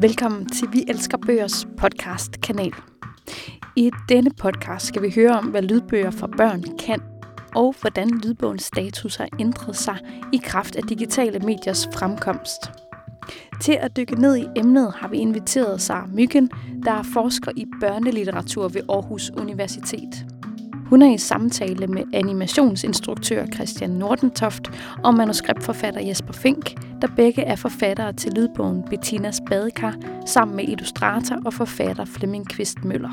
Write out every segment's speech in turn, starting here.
Velkommen til Vi Elsker Bøgers podcast-kanal. I denne podcast skal vi høre om, hvad lydbøger for børn kan, og hvordan lydbogens status har ændret sig i kraft af digitale mediers fremkomst. Til at dykke ned i emnet har vi inviteret Sara Myggen, der er forsker i børnelitteratur ved Aarhus Universitet. Hun er i samtale med animationsinstruktør Christian Nordentoft og manuskriptforfatter Jesper Fink, der begge er forfattere til lydbogen Bettinas Badekar, sammen med illustrator og forfatter Flemming Kvist Møller.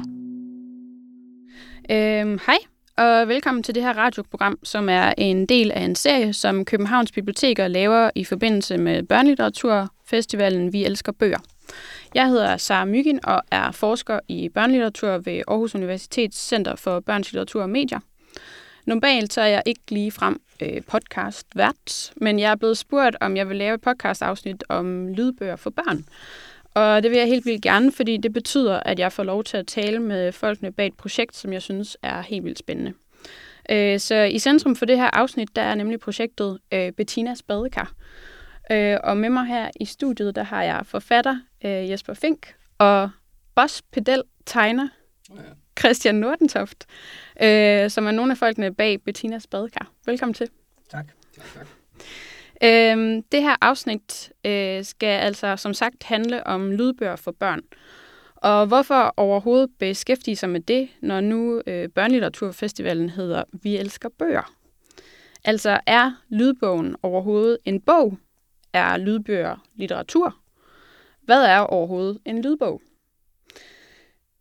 Øhm, hej, og velkommen til det her radioprogram, som er en del af en serie, som Københavns Biblioteker laver i forbindelse med Børnelitteraturfestivalen Vi Elsker Bøger. Jeg hedder Sara Mygin og er forsker i børnelitteratur ved Aarhus Universitets Center for Børns Litteratur og Medier. Normalt så er jeg ikke lige frem øh, podcast vært, men jeg er blevet spurgt, om jeg vil lave et podcast-afsnit om lydbøger for børn. Og det vil jeg helt vildt gerne, fordi det betyder, at jeg får lov til at tale med folkene bag et projekt, som jeg synes er helt vildt spændende. Øh, så i centrum for det her afsnit, der er nemlig projektet øh, Bettinas Badekar. Øh, og med mig her i studiet, der har jeg forfatter øh, Jesper Fink og boss, pedel, tegner ja. Christian Nordentoft, øh, som er nogle af folkene bag Bettinas Badekar. Velkommen til. Tak. tak, tak. Øhm, det her afsnit øh, skal altså som sagt handle om lydbøger for børn. Og hvorfor overhovedet beskæftige sig med det, når nu øh, Børnelitteraturfestivalen hedder Vi elsker bøger? Altså er lydbogen overhovedet en bog, er lydbøger litteratur? Hvad er overhovedet en lydbog?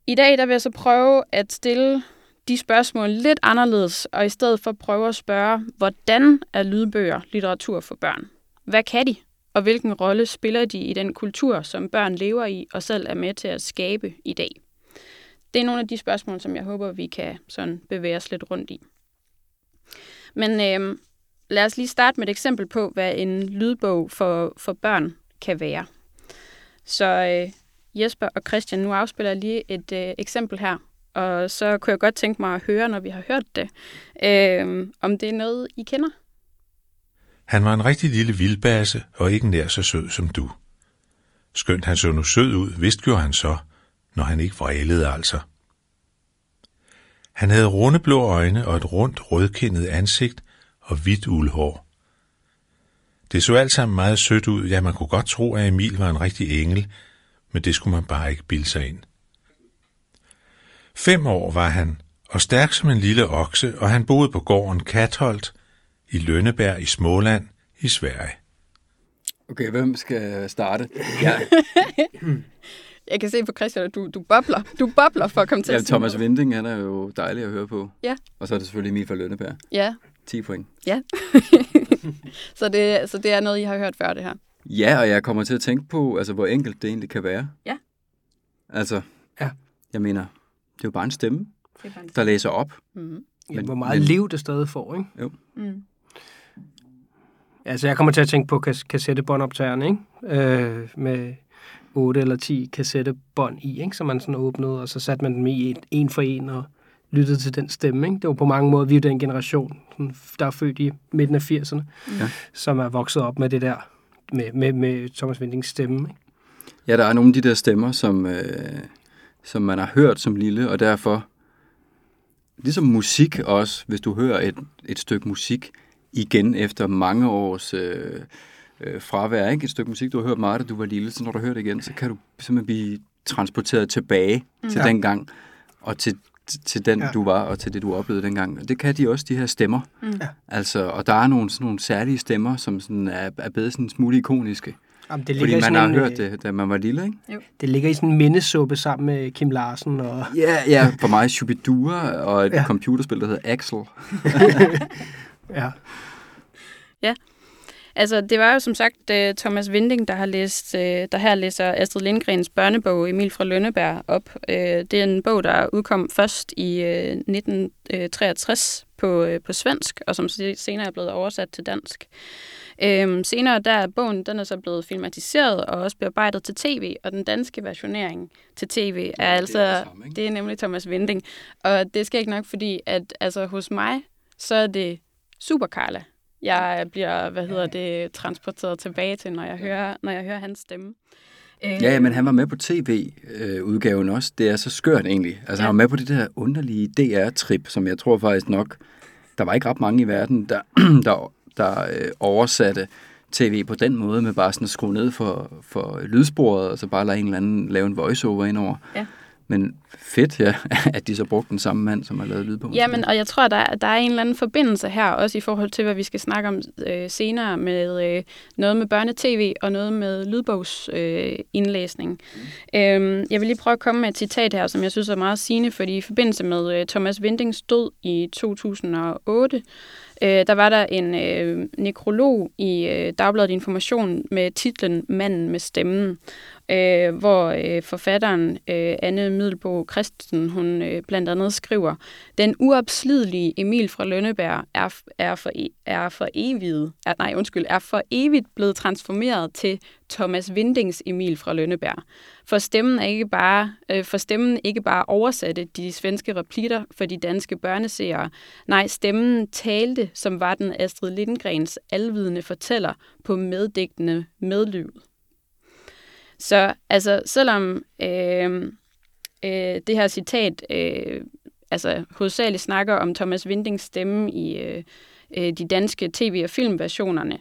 I dag der vil jeg så prøve at stille de spørgsmål lidt anderledes, og i stedet for prøve at spørge, hvordan er lydbøger litteratur for børn? Hvad kan de? Og hvilken rolle spiller de i den kultur, som børn lever i og selv er med til at skabe i dag? Det er nogle af de spørgsmål, som jeg håber, vi kan sådan bevæge os lidt rundt i. Men øh, lad os lige starte med et eksempel på, hvad en lydbog for, for børn kan være. Så øh, Jesper og Christian, nu afspiller jeg lige et øh, eksempel her, og så kunne jeg godt tænke mig at høre, når vi har hørt det, øh, om det er noget, I kender. Han var en rigtig lille vildbase og ikke nær så sød som du. Skønt han så nu sød ud, vidste gjorde han så, når han ikke vrælede altså. Han havde runde blå øjne og et rundt rødkindet ansigt og hvidt uldhår. Det så alt sammen meget sødt ud, ja man kunne godt tro, at Emil var en rigtig engel, men det skulle man bare ikke bilde sig ind. Fem år var han, og stærk som en lille okse, og han boede på gården Katholdt i Lønneberg i Småland i Sverige. Okay, hvem skal starte? Ja. Jeg kan se på Christian, at du, du bobler. Du bobler for at komme til ja, Thomas Vinding, han er jo dejlig at høre på. Ja. Og så er det selvfølgelig Emil fra Lønneberg. Ja. 10 point. Ja. så, det, så det er noget, I har hørt før, det her? Ja, og jeg kommer til at tænke på, altså, hvor enkelt det egentlig kan være. Ja. Altså, ja. jeg mener, det er jo bare en stemme, der læser op. Mm-hmm. Men, hvor meget men, liv det stadig får, ikke? Jo. Mm. Altså, jeg kommer til at tænke på kas- kassettebåndoptagerne, ikke? Øh, med 8 eller 10 kassettebånd i, ikke? Som man sådan åbnede, og så satte man dem i en, en for en og lyttede til den stemme, ikke? Det var på mange måder, vi er den generation, der er født i midten af 80'erne, ja. som er vokset op med det der, med, med, med Thomas Vindings stemme, ikke? Ja, der er nogle af de der stemmer, som, øh, som man har hørt som lille, og derfor, ligesom musik også, hvis du hører et, et stykke musik igen efter mange års øh, øh, fravær, ikke? et stykke musik, du har hørt meget, da du var lille, så når du hører det igen, så kan du simpelthen blive transporteret tilbage mm. til ja. den gang, og til, til den, ja. du var, og til det, du oplevede dengang. Og det kan de også, de her stemmer. Mm. Altså, og der er nogle, sådan nogle særlige stemmer, som sådan er, er bedre sådan smule ikoniske. Jamen, det Fordi man har en, hørt det, da man var lille, ikke? Jo. Det ligger i sådan en mindesuppe sammen med Kim Larsen. Og... Ja, ja, for mig Shubidua og et ja. computerspil, der hedder Axel. ja. Ja, altså det var jo som sagt uh, Thomas Vinding, der har læst, uh, der her læser Astrid Lindgrens børnebog Emil fra Lønneberg op. Uh, det er en bog, der udkom først i uh, 1963 på, på svensk, og som senere er blevet oversat til dansk. Øhm, senere der er bogen den er så blevet filmatiseret og også bearbejdet til tv, og den danske versionering til tv er ja, altså, det er, det er nemlig Thomas Vinding. Og det skal ikke nok, fordi at altså, hos mig, så er det Super Carla, jeg bliver, hvad hedder det, transporteret tilbage til, når jeg hører, når jeg hører hans stemme. Øh, Ja, men han var med på tv-udgaven også. Det er så skørt egentlig. Altså, ja. han var med på det der underlige DR-trip, som jeg tror faktisk nok, der var ikke ret mange i verden, der, der, der øh, oversatte tv på den måde, med bare sådan at skrue ned for, for lydsporet, og så bare lade en eller anden lave en voiceover indover. Ja. Men fedt, ja, at de så brugte den samme mand, som har lavet lydbogen. Jamen, og jeg tror, der, er- der er en eller anden forbindelse her, også i forhold til, hvad vi skal snakke om øh, senere, med øh, noget med børnetv og noget med lydbogsindlæsning. Øh, øhm, jeg vil lige prøve at komme med et citat her, som jeg synes er meget sigende, fordi i forbindelse med øh, Thomas Windings død i 2008, øh, der var der en øh, nekrolog i øh, Dagbladet Information med titlen Manden med stemmen, øh, hvor øh, forfatteren øh, Anne Middelbo Christensen, hun øh, blandt andet skriver, den uopslidelige Emil fra Lønneberg er, er, for, e- er for evigt, er, nej undskyld, er for evigt blevet transformeret til Thomas Vindings Emil fra Lønneberg. For stemmen er ikke bare, øh, for stemmen ikke bare oversatte de svenske replikker for de danske børneseere. Nej, stemmen talte, som var den Astrid Lindgrens alvidende fortæller på meddigtende medliv. Så altså, selvom øh, øh, det her citat øh, altså, hovedsageligt snakker om Thomas Vindings stemme i øh, øh, de danske tv- og filmversionerne,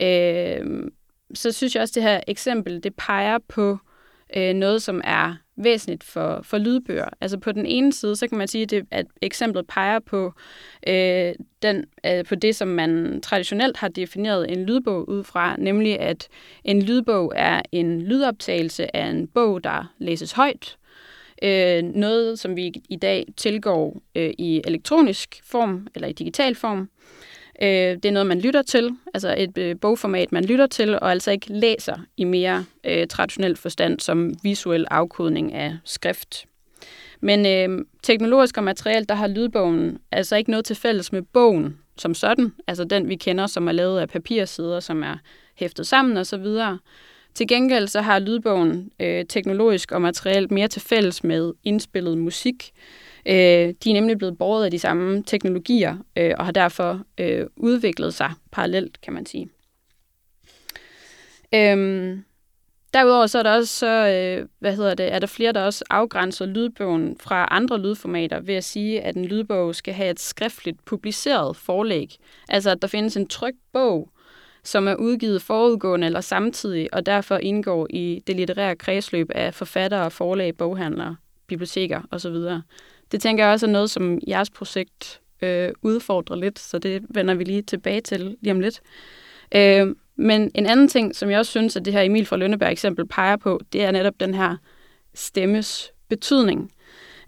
øh, så synes jeg også, at det her eksempel, det peger på øh, noget, som er væsentligt for, for lydbøger. Altså på den ene side, så kan man sige, at, det, at eksemplet peger på, øh, den, øh, på det, som man traditionelt har defineret en lydbog ud fra, nemlig at en lydbog er en lydoptagelse af en bog, der læses højt. Øh, noget, som vi i dag tilgår øh, i elektronisk form eller i digital form. Øh, det er noget, man lytter til, altså et øh, bogformat, man lytter til, og altså ikke læser i mere øh, traditionel forstand som visuel afkodning af skrift. Men øh, teknologisk og materielt, der har lydbogen altså ikke noget til fælles med bogen som sådan, altså den vi kender, som er lavet af papirsider, som er hæftet sammen osv. Til gengæld så har lydbogen øh, teknologisk og materielt mere til fælles med indspillet musik, Øh, Øh, de er nemlig blevet båret af de samme teknologier øh, og har derfor øh, udviklet sig parallelt, kan man sige. Øhm, derudover så er der også så, øh, hvad hedder det, er der flere, der også afgrænser lydbogen fra andre lydformater ved at sige, at en lydbog skal have et skriftligt publiceret forlæg. Altså at der findes en trykt bog, som er udgivet forudgående eller samtidig, og derfor indgår i det litterære kredsløb af forfattere, forlag, boghandlere, biblioteker osv. Det tænker jeg også er noget, som jeres projekt øh, udfordrer lidt, så det vender vi lige tilbage til lige om lidt. Øh, men en anden ting, som jeg også synes, at det her Emil fra Lønneberg eksempel peger på, det er netop den her stemmes betydning.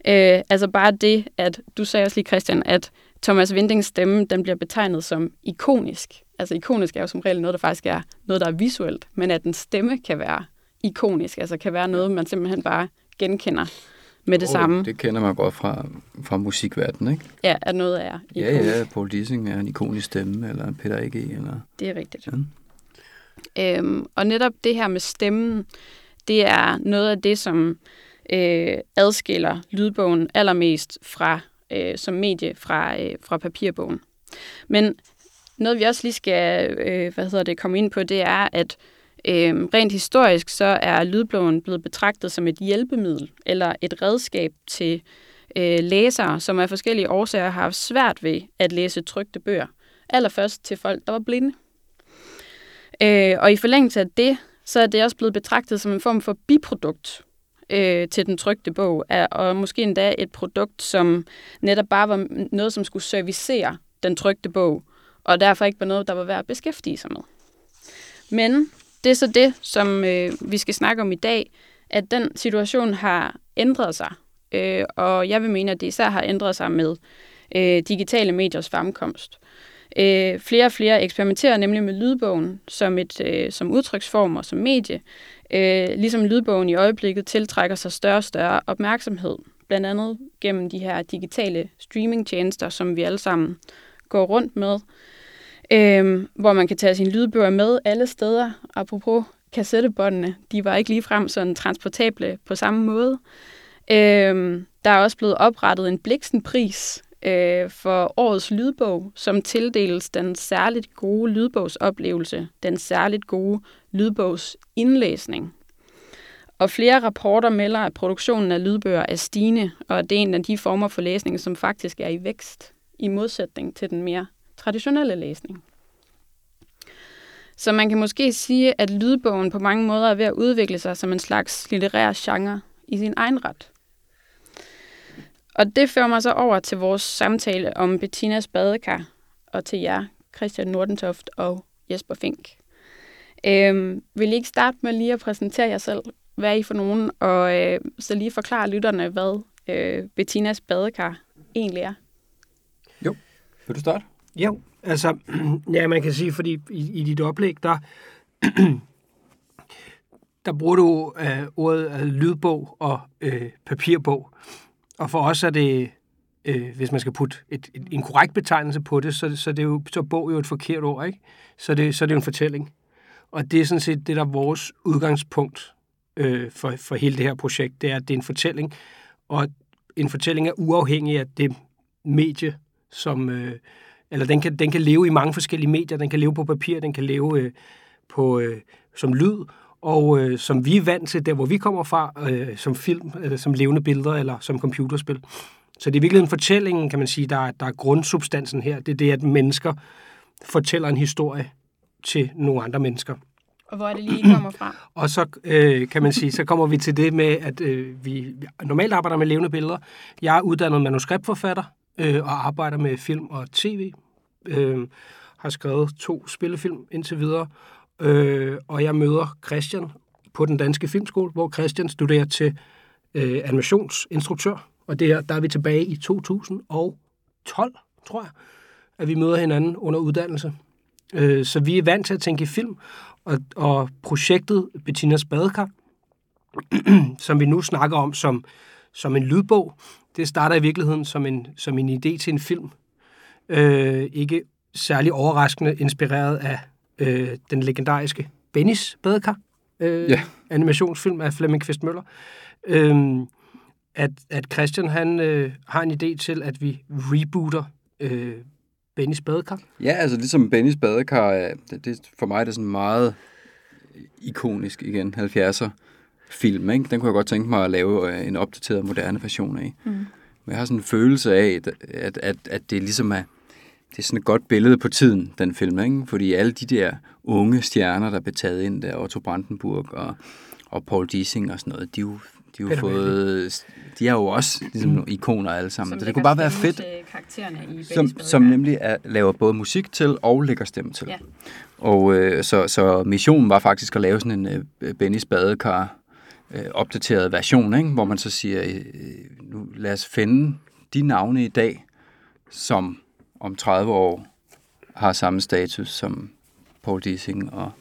Øh, altså bare det, at du sagde også lige, Christian, at Thomas Vindings stemme, den bliver betegnet som ikonisk. Altså ikonisk er jo som regel noget, der faktisk er noget, der er visuelt, men at en stemme kan være ikonisk, altså kan være noget, man simpelthen bare genkender med det Åh, samme. Det kender man godt fra, fra musikverdenen, ikke? Ja, at noget er Ja, ikonisk. ja, Paul Dissing er en ikonisk stemme, eller Peter A.G., eller... Det er rigtigt. Ja. Øhm, og netop det her med stemmen, det er noget af det, som øh, adskiller lydbogen allermest fra øh, som medie fra, øh, fra papirbogen. Men noget vi også lige skal øh, hvad hedder det, komme ind på, det er, at Øhm, rent historisk så er lydbogen blevet betragtet som et hjælpemiddel eller et redskab til øh, læsere, som af forskellige årsager har haft svært ved at læse trygte bøger. Allerførst til folk, der var blinde. Øh, og i forlængelse af det, så er det også blevet betragtet som en form for biprodukt øh, til den trygte bog, og måske endda et produkt, som netop bare var noget, som skulle servicere den trygte bog, og derfor ikke var noget, der var værd at beskæftige sig med. Men det er så det, som øh, vi skal snakke om i dag, at den situation har ændret sig, øh, og jeg vil mene, at det især har ændret sig med øh, digitale mediers fremkomst. Øh, flere og flere eksperimenterer nemlig med lydbogen som, et, øh, som udtryksform og som medie, øh, ligesom lydbogen i øjeblikket tiltrækker sig større og større opmærksomhed, blandt andet gennem de her digitale streamingtjenester, som vi alle sammen går rundt med, øh, hvor man kan tage sine lydbøger med alle steder. Apropos kassettebåndene, de var ikke ligefrem sådan transportable på samme måde. Øh, der er også blevet oprettet en Bliksenpris øh, for årets lydbog, som tildeles den særligt gode lydbogsoplevelse, den særligt gode lydbogsindlæsning. Og flere rapporter melder, at produktionen af lydbøger er stigende, og at det er en af de former for læsning, som faktisk er i vækst, i modsætning til den mere traditionelle læsning. Så man kan måske sige, at lydbogen på mange måder er ved at udvikle sig som en slags litterær genre i sin egen ret. Og det fører mig så over til vores samtale om Bettinas badekar, og til jer, Christian Nordentoft og Jesper Fink. Øhm, vil I ikke starte med lige at præsentere jer selv? Hvad er I for nogen? Og øh, så lige forklare lytterne, hvad øh, Bettinas badekar egentlig er. Jo, vil du starte? Jo, altså, ja, man kan sige, fordi i, i dit oplæg, der, der bruger du øh, ordet øh, lydbog og øh, papirbog. Og for os er det, øh, hvis man skal putte et, et, en korrekt betegnelse på det, så, så, det er jo, så bog jo et forkert ord, ikke? Så det, så det er jo en fortælling. Og det er sådan set det, der er vores udgangspunkt øh, for, for hele det her projekt, det er, at det er en fortælling, og en fortælling er uafhængig af det medie, som, øh, eller den kan, den kan leve i mange forskellige medier, den kan leve på papir, den kan leve øh, på, øh, som lyd, og øh, som vi er vant til, der hvor vi kommer fra, øh, som film, øh, som levende billeder eller som computerspil. Så det er virkelig en fortælling, kan man sige, der, der er grundsubstansen her. Det er det, at mennesker fortæller en historie til nogle andre mennesker. Og hvor er det lige, kommer fra? Og så øh, kan man sige, så kommer vi til det med, at øh, vi normalt arbejder med levende billeder. Jeg er uddannet manuskriptforfatter øh, og arbejder med film og tv. Øh, har skrevet to spillefilm indtil videre. Øh, og jeg møder Christian på den danske filmskole, hvor Christian studerer til øh, animationsinstruktør. Og det her, der er vi tilbage i 2012, tror jeg, at vi møder hinanden under uddannelse. Øh, så vi er vant til at tænke i film, og, og projektet Bettinas Badekar, som vi nu snakker om som, som en lydbog, det starter i virkeligheden som en, som en idé til en film. Øh, ikke særlig overraskende inspireret af øh, den legendariske Bennys Badekar, øh, Ja. animationsfilm af Flemming Kvist Møller. Øh, at, at Christian han øh, har en idé til, at vi rebooter øh, Bennys Badekar. Ja, altså ligesom Bennys badekar, er- det, det, for mig er det sådan meget ikonisk igen, 70'er film, ikke? Den kunne jeg godt tænke mig at lave øh, en opdateret moderne version af. Mm. Men jeg har sådan en følelse af, at, at, at, det ligesom er, det er sådan et godt billede på tiden, den film, ikke? Fordi alle de der unge stjerner, der blev taget ind der, Otto Brandenburg og, og Paul Dissing og sådan noget, de er jo, de jo Peter fået, de er jo også ligesom nogle ikoner alle sammen. Som så det kunne bare være fedt, karaktererne i som, som nemlig er, laver både musik til og lægger stemme til. Ja. Og øh, så, så missionen var faktisk at lave sådan en øh, Bennys badekar øh, opdateret version, ikke? hvor man så siger, øh, nu lad os finde de navne i dag, som om 30 år har samme status som Paul Dissing og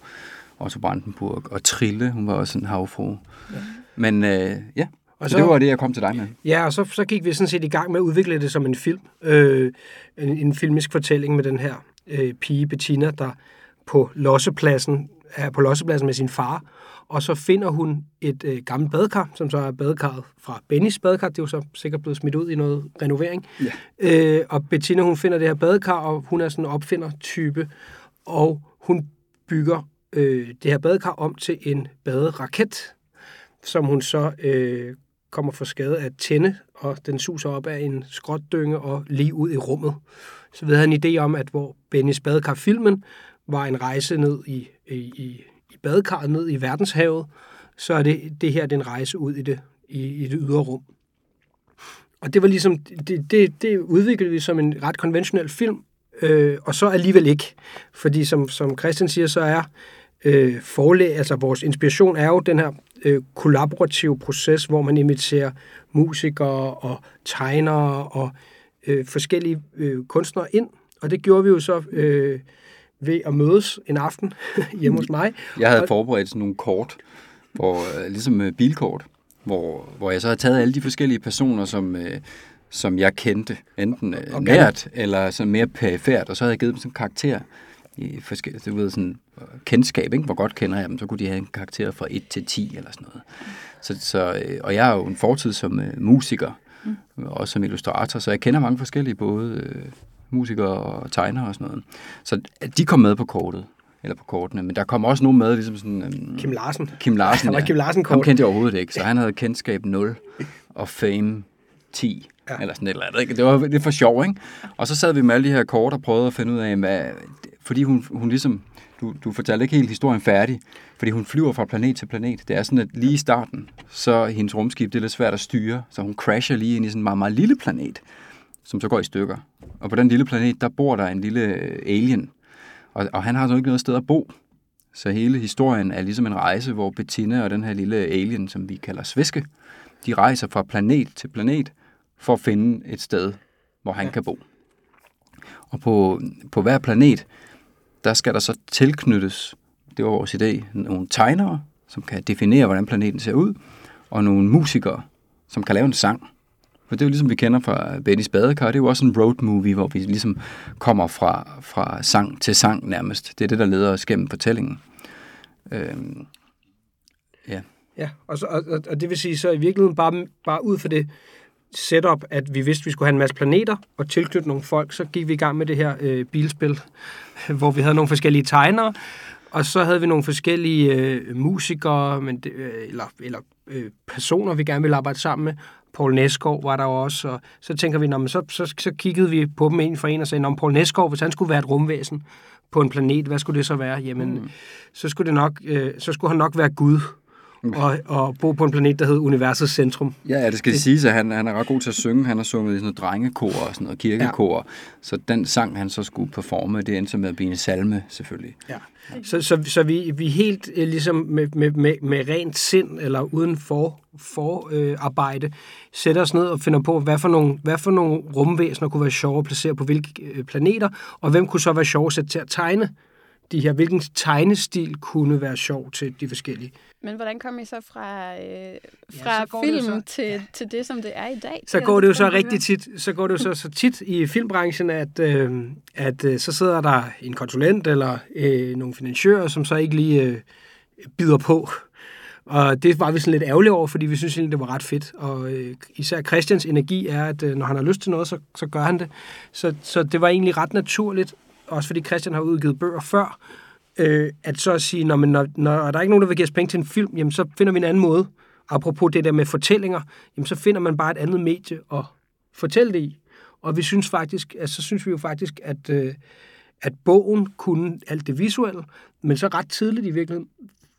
Otto Brandenburg og Trille, hun var også en havfru. Ja. Men øh, ja, Og og så- så, det var det, jeg kom til dig med. Ja, og så, så gik vi sådan set i gang med at udvikle det som en film. Øh, en, en filmisk fortælling med den her øh, pige Bettina, der på lossepladsen, er på lossepladsen med sin far, og så finder hun et øh, gammelt badekar, som så er badekarret fra Bennys badekar. Det er jo så sikkert blevet smidt ud i noget renovering. Ja. Øh, og Bettina, hun finder det her badekar, og hun er sådan en opfinder-type, og hun bygger øh, det her badekar om til en baderaket, som hun så øh, kommer for skade at tænde, og den suser op af en skrotdynge og lige ud i rummet. Så vi havde en idé om, at hvor Bennys badekar-filmen var en rejse ned i, i, i, i badekarret, ned i verdenshavet, så er det, det her det er en rejse ud i det, i, i det ydre rum. Og det var ligesom, det, det, det udviklede vi som en ret konventionel film, øh, og så alligevel ikke. Fordi som, som Christian siger, så er øh, forlæg, altså vores inspiration er jo den her øh, kollaborative proces, hvor man inviterer musikere og tegnere og øh, forskellige øh, kunstnere ind. Og det gjorde vi jo så øh, ved at mødes en aften hjemme hos mig. Jeg havde Og- forberedt sådan nogle kort, hvor, øh, ligesom øh, bilkort, hvor, hvor jeg så havde taget alle de forskellige personer, som, øh, som jeg kendte, enten Og nært eller sådan mere perifært, og så havde jeg givet dem sådan en karakter i forskellige, du ved, sådan kendskab, ikke? hvor godt kender jeg dem, så kunne de have en karakter fra 1 til 10 eller sådan noget. Så, så, og jeg er jo en fortid som øh, musiker, mm. også som illustrator, så jeg kender mange forskellige, både øh, musikere og tegnere og sådan noget. Så de kom med på kortet. eller på kortene. Men der kom også nogen med, ligesom sådan... Um, Kim Larsen. Kim Larsen, ja. Kim Larsen Ham kort. kendte jeg overhovedet ikke, så han havde kendskab 0 og fame 10, Ja. ja. eller sådan et eller andet. Ikke? Det var lidt for sjov, ikke? Og så sad vi med alle de her kort og prøvede at finde ud af, hvad, fordi hun, hun ligesom, du, du fortalte ikke helt historien færdig, fordi hun flyver fra planet til planet. Det er sådan, at lige i starten, så hendes rumskib, det er lidt svært at styre, så hun crasher lige ind i sådan en meget, meget lille planet, som så går i stykker. Og på den lille planet, der bor der en lille øh, alien, og, og han har så ikke noget sted at bo. Så hele historien er ligesom en rejse, hvor Bettina og den her lille alien, som vi kalder Sviske, de rejser fra planet til planet for at finde et sted, hvor han ja. kan bo. Og på, på hver planet, der skal der så tilknyttes, det var vores idé, nogle tegnere, som kan definere, hvordan planeten ser ud, og nogle musikere, som kan lave en sang. For det er jo ligesom vi kender fra Bennys Badekar, det er jo også en road movie, hvor vi ligesom kommer fra, fra sang til sang nærmest. Det er det, der leder os gennem fortællingen. Øhm, ja. Ja, og, så, og, og- det vil sige, så i virkeligheden bare, bare ud for det setup, at vi vidste, at vi skulle have en masse planeter og tilknytte nogle folk, så gik vi i gang med det her øh, bilspil, hvor vi havde nogle forskellige tegnere, og så havde vi nogle forskellige øh, musikere, men det, øh, eller, eller øh, personer, vi gerne ville arbejde sammen med. Paul Næsgaard var der også, og så tænker vi, nå, men så, så, så kiggede vi på dem en for en og sagde, om Paul Næsgaard, hvis han skulle være et rumvæsen på en planet, hvad skulle det så være? Jamen, mm. så, skulle det nok, øh, så skulle han nok være Gud, og, og bo på en planet, der hed Universets Centrum. Ja, ja, det skal det... siges, at han, han er ret god til at synge. Han har sunget i sådan noget drengekor og sådan noget kirkekor. Ja. Så den sang, han så skulle performe, det endte med at blive en salme, selvfølgelig. Ja. Så, så, så vi, vi helt øh, ligesom med, med, med, med rent sind, eller uden for, for øh, arbejde, sætter os ned og finder på, hvad for, nogle, hvad for nogle rumvæsener kunne være sjove at placere på hvilke øh, planeter, og hvem kunne så være sjove at sætte til at tegne de her, hvilken tegnestil kunne være sjov til de forskellige. Men hvordan kom I så fra, øh, så fra det jo film så- til, ja. til det, som det er i dag? Så går det jo så rigtig tit, så går det jo så, så tit i filmbranchen, at, øh, at øh, så sidder der en konsulent eller øh, nogle finansiører, som så ikke lige øh, bider på. Og det var vi sådan lidt ærgerlige over, fordi vi synes egentlig, det var ret fedt. Og øh, især Christians energi er, at øh, når han har lyst til noget, så, så gør han det. Så, så det var egentlig ret naturligt, også fordi Christian har udgivet bøger før, øh, at så at sige, når, man, når, når der er ikke nogen, der vil give os penge til en film, jamen så finder vi en anden måde. Apropos det der med fortællinger, jamen så finder man bare et andet medie at fortælle det i. Og vi synes faktisk, altså, så synes vi jo faktisk, at, øh, at bogen kunne alt det visuelle, men så ret tidligt i virkeligheden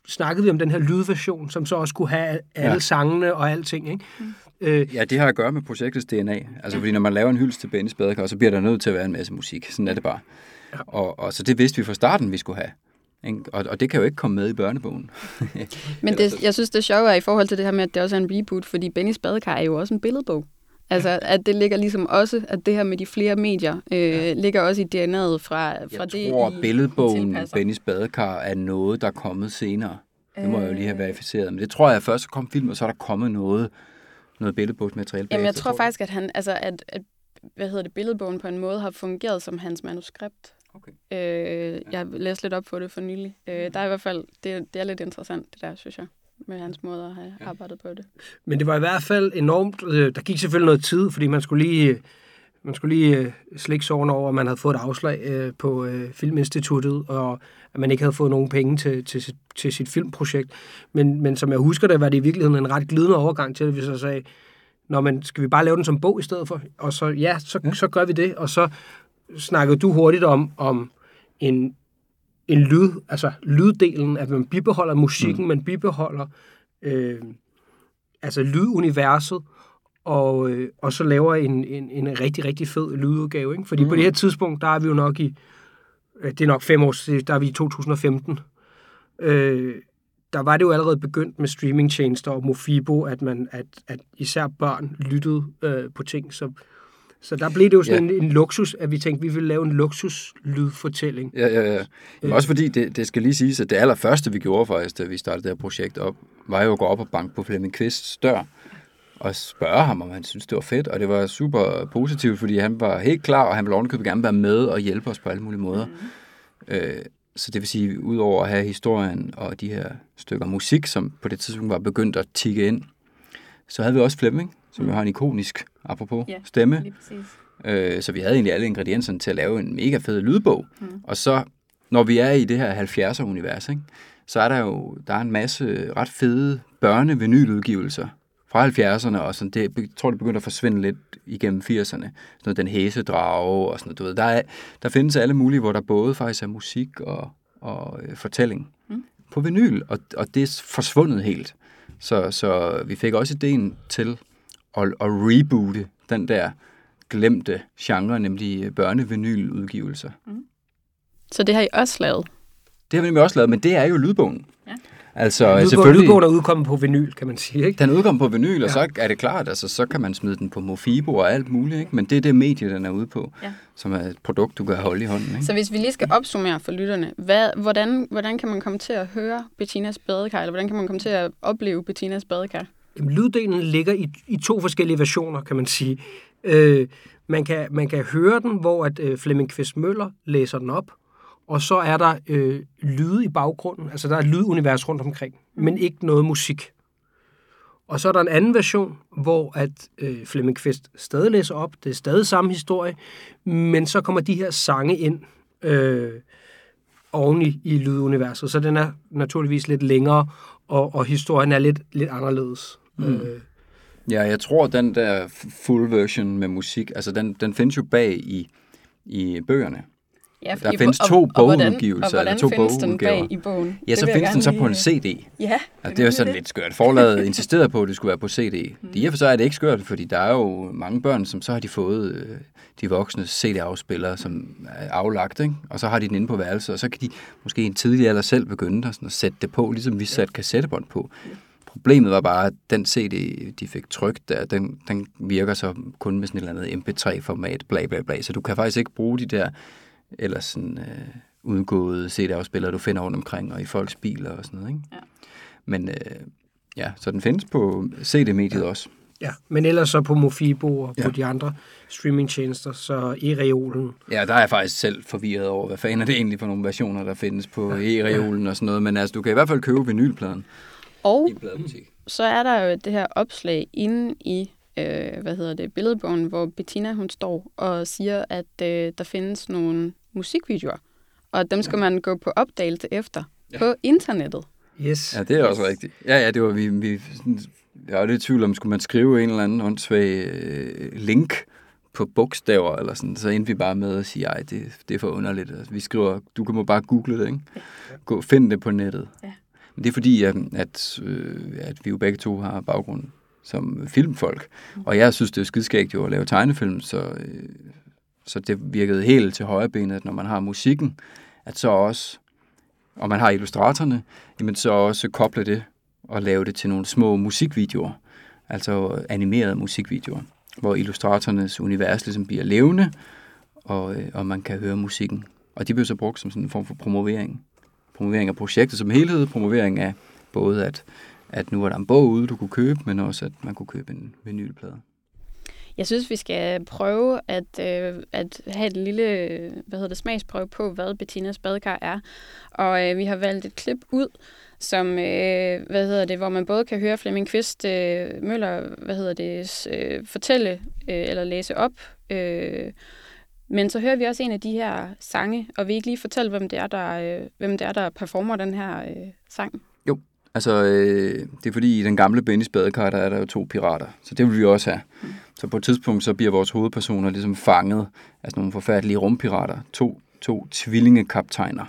snakkede vi om den her lydversion, som så også kunne have alle Ja. ja. sangene og alting. Ikke? Mm. Øh, Ja, det har at gøre med projektets DNA. Altså, fordi når man laver en hyldest til Bennys Badekar, så bliver der nødt til at være en masse musik. Sådan er det bare. Ja. Og, og så det vidste vi fra starten, vi skulle have. Ikke? Og, og det kan jo ikke komme med i børnebogen. Men det, jeg synes, det sjove er i forhold til det her med, at det også er en reboot, fordi Bennys Badekar er jo også en billedbog. Altså, at det ligger ligesom også, at det her med de flere medier, øh, ja. ligger også i DNA'et fra, fra Jeg det, tror, I billedbogen tilpasser. Bennys Badekar er noget, der er kommet senere. Det må jeg jo lige have verificeret. Men det tror jeg først, så kom film, og så er der kommet noget, noget billedbogsmateriale Jamen, jeg tror faktisk, at han, altså, at, at hvad hedder det, billedbogen på en måde har fungeret som hans manuskript. Okay. Øh, jeg læste lidt op på det for nylig. Øh, der er i hvert fald, det, det er lidt interessant, det der, synes jeg, med hans måde at have arbejdet på det. Men det var i hvert fald enormt... Øh, der gik selvfølgelig noget tid, fordi man skulle lige, man skulle lige øh, slikke sårene over, at man havde fået et afslag øh, på øh, Filminstituttet, og at man ikke havde fået nogen penge til, til, sit, til sit filmprojekt. Men, men som jeg husker det, var det i virkeligheden en ret glidende overgang til, at vi så sagde, Nå, men skal vi bare lave den som bog i stedet for? Og så, ja, så, ja. så gør vi det. Og så snakkede du hurtigt om, om en, en lyd, altså lyddelen, at man bibeholder musikken, mm. man bibeholder øh, altså lyduniverset, og, øh, og så laver en, en, en rigtig, rigtig fed lydudgave. Ikke? Fordi mm. på det her tidspunkt, der er vi jo nok i, øh, det er nok fem år siden, der er vi i 2015. Øh, der var det jo allerede begyndt med streamingtjenester og Mofibo, at, man, at, at især børn lyttede øh, på ting. Så, så der blev det jo sådan Ja. en, en luksus, at vi tænkte, at vi ville lave en luksuslydfortælling. Ja, ja, ja. Men også fordi, det, det skal lige siges, at det allerførste, vi gjorde faktisk, da vi startede det her projekt op, var jo at gå op og banke på Flemming Kvists dør og spørge ham, om han synes, det var fedt. Og det var super positivt, fordi han var helt klar, og han ville ovenikøbet gerne være med og hjælpe os på alle mulige måder. Mm. Øh, så det vil sige, udover at have historien og de her stykker musik, som på det tidspunkt var begyndt at tikke ind, så havde vi også Flemming, som jo har en ikonisk, apropos, Ja, stemme. Lige præcis. Øh, så vi havde egentlig alle ingredienserne til at lave en mega fed lydbog. Mm. Og så når vi er i det her 70'er-univers, ikke, så er der jo der er en masse ret fede børnevinyludgivelser fra 70'erne, og sådan, det, jeg tror, det begynder at forsvinde lidt igennem 80'erne. Sådan noget, den hæse drage og sådan noget. Du ved, der, er, der findes alle mulige, hvor der både faktisk er musik og, og øh, fortælling mm. på vinyl, og, og det er forsvundet helt. Så, så vi fik også ideen til at, at reboote den der glemte genre, nemlig børnevinyludgivelser. Mm. Så det har I også lavet? Det har vi nemlig også lavet, men det er jo lydbogen. Ja. Altså, lydbogen, selvfølgelig, lydbogen er udkommet på vinyl, kan man sige. Ikke? Den er udkommet på vinyl, ja. og så er det klart, altså, så kan man smide den på Mofibo og alt muligt. Ikke? Men det er det medie, den er ude på, ja. som er et produkt, du kan holde i hånden. Ikke? Så hvis vi lige skal opsummere for lytterne, hvad, hvordan, hvordan kan man komme til at høre Bettinas badekar, eller hvordan kan man komme til at opleve Bettinas badekar? Jamen, lyddelen ligger i, i to forskellige versioner, kan man sige. Øh, man, kan, man kan høre den, hvor at øh, Flemming Kvist Møller læser den op, og så er der øh, lyde i baggrunden, altså der er et lydunivers rundt omkring, men ikke noget musik. Og så er der en anden version, hvor at øh, Flemming Kvist stadig læser op, det er stadig samme historie, men så kommer de her sange ind øh, oven i, i lyduniverset, så den er naturligvis lidt længere, og, og historien er lidt, lidt anderledes. Mm. Øh, Ja, jeg tror, den der full version med musik, altså den, den findes jo bag i, i bøgerne. Ja, der findes to og, bogudgivelser. Og hvordan, og hvordan findes den bag i bogen? Ja, så findes den så på en CD. Ja. Og det er jo sådan lidt skørt. Forlaget insisterede på, at det skulle være på CD. Mm. I og for sig er det ikke skørt, fordi der er jo mange børn, som så har de fået øh, de voksne CD-afspillere, som er aflagt, ikke? og så har de den inde på værelset, og så kan de måske en tidlig alder selv begynde at, sådan, at sætte det på, ligesom vi satte kassettebånd på. Problemet var bare, at den CD, de fik trykt der, den, den virker så kun med sådan et eller andet MP3-format, bla bla bla, så du kan faktisk ikke bruge de der eller sådan øh, udgåede CD-afspillere, du finder rundt omkring, og i folks biler og sådan noget. Ikke? Ja. Men øh, ja, så den findes på CD-mediet også. Ja, men ellers så på Mofibo og ja. på de andre streamingtjenester, så e-reolen. Ja, der er jeg faktisk selv forvirret over, hvad fanden er det egentlig for nogle versioner, der findes på ja. e-reolen og sådan noget, men altså, du kan i hvert fald købe vinylpladen. Og så er der jo det her opslag inde i øh, hvad hedder det, billedbogen, hvor Bettina hun står og siger, at øh, der findes nogle musikvideoer, og dem skal ja. man gå på opdagelse efter ja. på internettet. Yes. Ja, det er også rigtigt. Ja, ja, det var vi, vi jeg var lidt i tvivl om, skulle man skrive en eller anden åndssvag øh, link på bogstaver, eller sådan, så endte vi bare med at sige, ej, det, det er for underligt. Altså, vi skriver, du kan må bare google det, ikke? Ja. Gå, find det på nettet. Ja. Det er fordi, at, at, øh, at vi jo begge to har baggrund som filmfolk. Og jeg synes, det er skidskægt jo at lave tegnefilm, så, øh, så det virkede helt til højre benet, at når man har musikken, at så også, og man har illustratorerne, jamen så også koble det og lave det til nogle små musikvideoer, altså animerede musikvideoer, hvor illustratorernes univers ligesom bliver levende, og, øh, og man kan høre musikken. Og de bliver så brugt som sådan en form for promovering. Promovering af projektet som helhed, promovering af både at at nu var der en bog ude, du kunne købe, men også at man kunne købe en vinylplade. Jeg synes, vi skal prøve at, øh, at have et lille hvad hedder det, smagsprøve på, hvad Bettinas badekar er. Og øh, vi har valgt et klip ud, som, øh, hvad hedder det, hvor man både kan høre Flemming Kvist øh, Møller hvad hedder det, øh, fortælle øh, eller læse op. Øh, men så hører vi også en af de her sange, og vi ikke lige fortælle, hvem det er, der, øh, hvem det er, der performer den her øh, sang. Altså, øh, det er fordi, i den gamle Bennys badekar, der er der jo to pirater. Så det vil vi også have. Mm. Så på et tidspunkt, så bliver vores hovedpersoner ligesom fanget af nogle forfærdelige rumpirater. To, to tvillingekaptajner.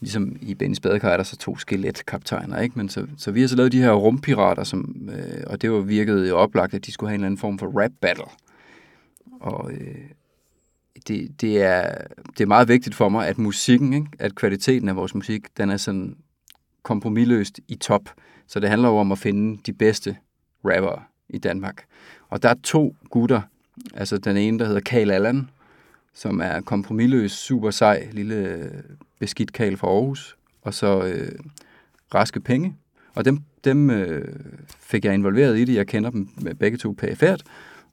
Ligesom i Bennys badekar er der så to skeletkaptajner, ikke? Men så, så vi har så lavet de her rumpirater, som, øh, og det var virket oplagt, at de skulle have en eller anden form for rap battle. Og øh, det, det, er, det er meget vigtigt for mig, at musikken, ikke? at kvaliteten af vores musik, den er sådan kompromilløst i top. Så det handler jo om at finde de bedste rapper i Danmark. Og der er to gutter. Altså den ene, der hedder Karl Allan, som er kompromilløs, super sej, lille øh, beskidt Karl fra Aarhus. Og så øh, Raske Penge. Og dem, dem øh, fik jeg involveret i det. Jeg kender dem begge to pæfærd.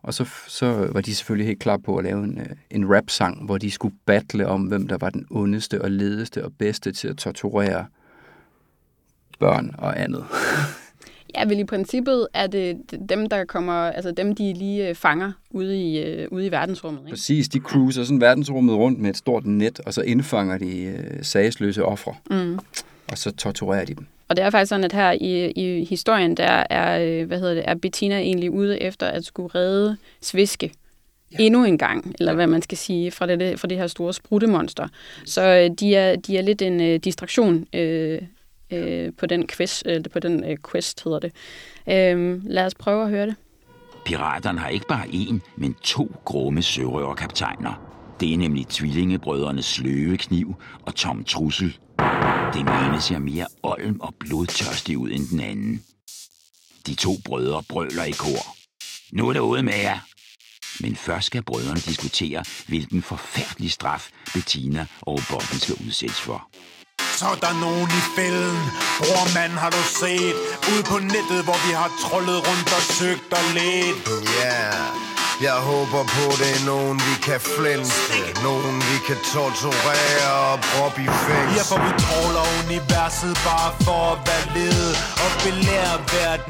Og så, så var de selvfølgelig helt klar på at lave en, øh, en rap-sang, hvor de skulle battle om, hvem der var den ondeste og ledeste og bedste til at torturere børn og andet. Ja, vel i princippet er det dem, der kommer, altså dem, de lige øh, fanger ude i, øh, ude i verdensrummet. Ikke? Præcis, de cruiser sådan verdensrummet rundt med et stort net, og så indfanger de øh, sagsløse ofre, Mm. og så torturerer de dem. Og det er faktisk sådan, at her i, i historien, der er, øh, hvad hedder det, er Bettina egentlig ude efter at skulle redde Sviske ja. endnu en gang, eller hvad man skal sige, fra det, fra det her store spruttemonster. Så øh, de, er, de er lidt en øh, distraktion øh, øh, på den quest, øh, på den øh, quest hedder det. Øh, lad os prøve at høre det. Piraterne har ikke bare én, men to grumme sørøverkaptajner. Det er nemlig tvillingebrødrene Sløve Kniv og Tom Trussel. Det ene ser mere olm og blodtørstig ud end den anden. De to brødre brøler i kor. Nu er det ude med jer. Men først skal brødrene diskutere, hvilken forfærdelig straf Bettina og Botten skal udsættes for. Så er der nogen i fælden Bror mand har du set Ude på nettet hvor vi har trollet rundt og søgt og let Ja, jeg håber på det er nogen vi kan flænse. Nogen vi kan torturere og proppe i Ja for vi tråler universet bare for at være led. Og belære hvert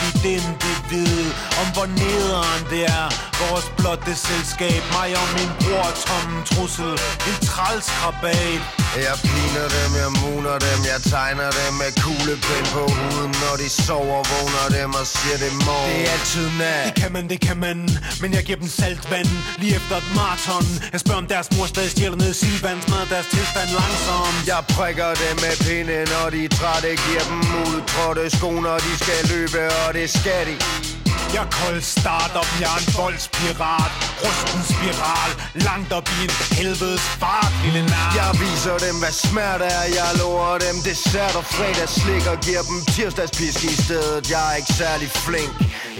dit individ Om hvor nederen det er. Vores blotte selskab. Mig og min bror Tom Trussel. En trælskrabat Jeg piner dem, jeg muner dem Jeg tegner dem med kuglepen på huden. Når de sover, vågner dem og siger det morgen Det er altid nat Det kan man, det kan man. Men jeg giver dem saltvand Lige efter et maraton. Jeg spørger om deres mor stadig stjæler ned silvand Smadrer deres tilstand langsomt Jeg prikker dem med pinde, når de er trætte. Giver dem udtrådte sko, når de skal løbe Og det skal de Jeg kold startup, jeg er en voldspirat. Rusten spiral, langt op i en helvedes fart, lille nar Jeg viser dem, hvad smerte er. Jeg lover dem dessert og fredagsslik Og giver dem tirsdagspisk i stedet. Jeg er ikke særlig flink.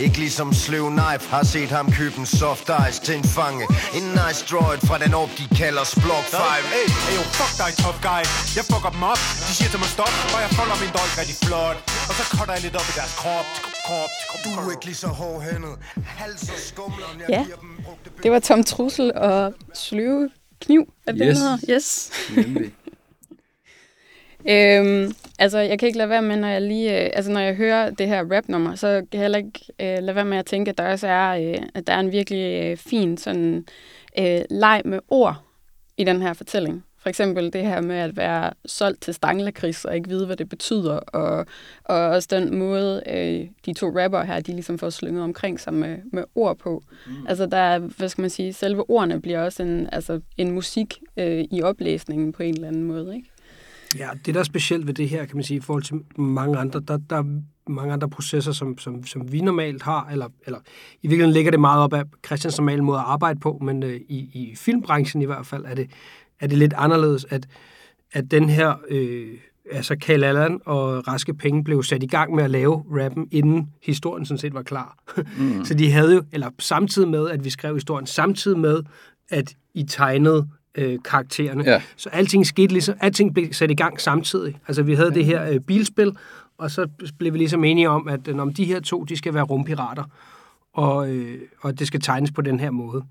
Ikke ligesom Slev Knife. Har set ham købe en soft ice til en fange. En nice droid fra den op, de kalder Splok 5 Hey, hey, yo, fuck dig, tough guy. Jeg fucker dem op, de siger til mig stop. Og jeg folder min dolk rigtig flot. Og så cutter jeg lidt op i deres krop Krop, krop, Du er ikke lige så hårdhændet Hals og skumleren, jeg Ja. giver dem brugte Det var Tom Trussel og Sløve Kniv, er det Yes. yes. hedder? Yes. Øhm, altså, jeg kan ikke lade være med, når jeg lige, øh, altså når jeg hører det her rap-nummer, så kan jeg heller ikke øh, lade være med at tænke, at der også er, øh, at der er en virkelig øh, fin sådan øh, leg med ord i den her fortælling. For eksempel det her med at være solgt til stanglakris og ikke vide, hvad det betyder, og, og også den måde, øh, de to rapper her, de ligesom får slynget omkring sig med, med ord på. Mm. Altså der er, hvad skal man sige, selve ordene bliver også en, altså, en musik øh, i oplæsningen på en eller anden måde, ikke? Ja, det der er specielt ved det her, kan man sige, i forhold til mange andre, der, der er mange andre processer, som, som, som vi normalt har, eller, eller i virkeligheden ligger det meget op af Christians normale måde at arbejde på, men øh, i, i filmbranchen i hvert fald er det, er det lidt anderledes, at, at den her, øh, altså Kjell Allan og Raske Penge blev sat i gang med at lave rappen, inden historien sådan set var klar. Mm. Så de havde jo, eller samtidig med, at vi skrev historien, samtidig med, at I tegnede øh, karaktererne. Ja. Så alting skete ligesom, alting blev sat i gang samtidig. Altså vi havde ja. det her øh, bilspil, og så blev vi ligesom enige om, at øh, om de her to, de skal være rumpirater, og, øh, og det skal tegnes på den her måde.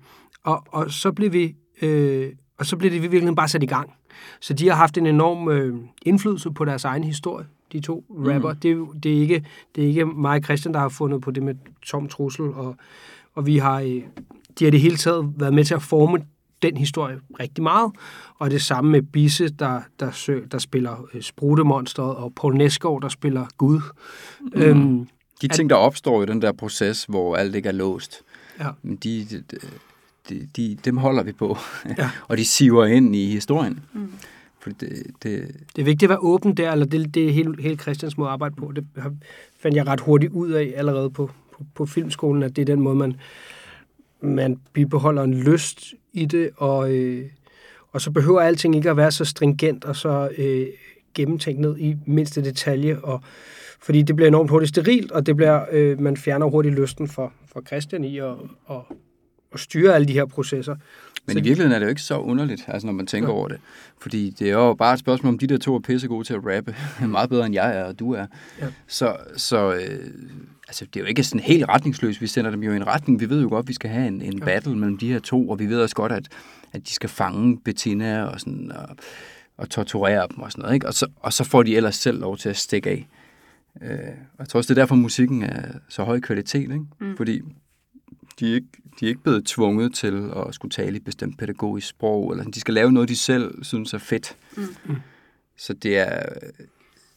Og, og så blev vi, øh, og så blev det i virkeligheden bare sat i gang. Så de har haft en enorm øh, indflydelse på deres egen historie, de to rapper. Mm. Det, er det, er ikke, det er ikke mig og Christian, der har fundet på det med Tom Trussel, og, og vi har, øh, de har det hele taget været med til at forme den historie rigtig meget. Og det samme med Bisse, der, der, sø, der spiller øh, Sprutemonstret, og Paul Nesgaard, der spiller Gud. Mm. Øhm, De ting, der opstår i den der proces, hvor alt ikke er låst, ja. men de, de, de, de, dem holder vi på. Ja. og de siver ind i historien. Mm. Fordi det, det, Det er vigtigt at være åben der, eller det, det er hele, hele Christians måde at arbejde på. Det fandt jeg ret hurtigt ud af allerede på, på, på filmskolen, at det er den måde, man, man bibeholder en lyst i det, og, øh, og så behøver alting ikke at være så stringent og så øh, gennemtænkt ned i mindste detalje, og, fordi det bliver enormt hurtigt sterilt, og det bliver, øh, man fjerner hurtigt lysten for, for Christian i at, at, at styre alle de her processer. men i virkeligheden er det jo ikke så underligt, altså når man tænker Ja. over det. Fordi det er jo bare et spørgsmål om, de der to er pissegode til at rappe. Meget bedre end jeg er, og du er. Ja. Så, så øh, altså, det er jo ikke sådan helt retningsløst. Vi sender dem jo i en retning. Vi ved jo godt, at vi skal have en, en Ja. battle mellem de her to, og vi ved også godt, at, at de skal fange Bettina og, sådan, og, og torturere dem og sådan noget. Ikke? Og, så, og så får de ellers selv lov til at stikke af. Øh, og jeg tror også, det er derfor, musikken er så høj kvalitet, ikke? Mm. fordi de er, ikke, de er ikke blevet tvunget til at skulle tale i et bestemt pædagogisk sprog, eller de skal lave noget, de selv synes er fedt. Mm. Så det er,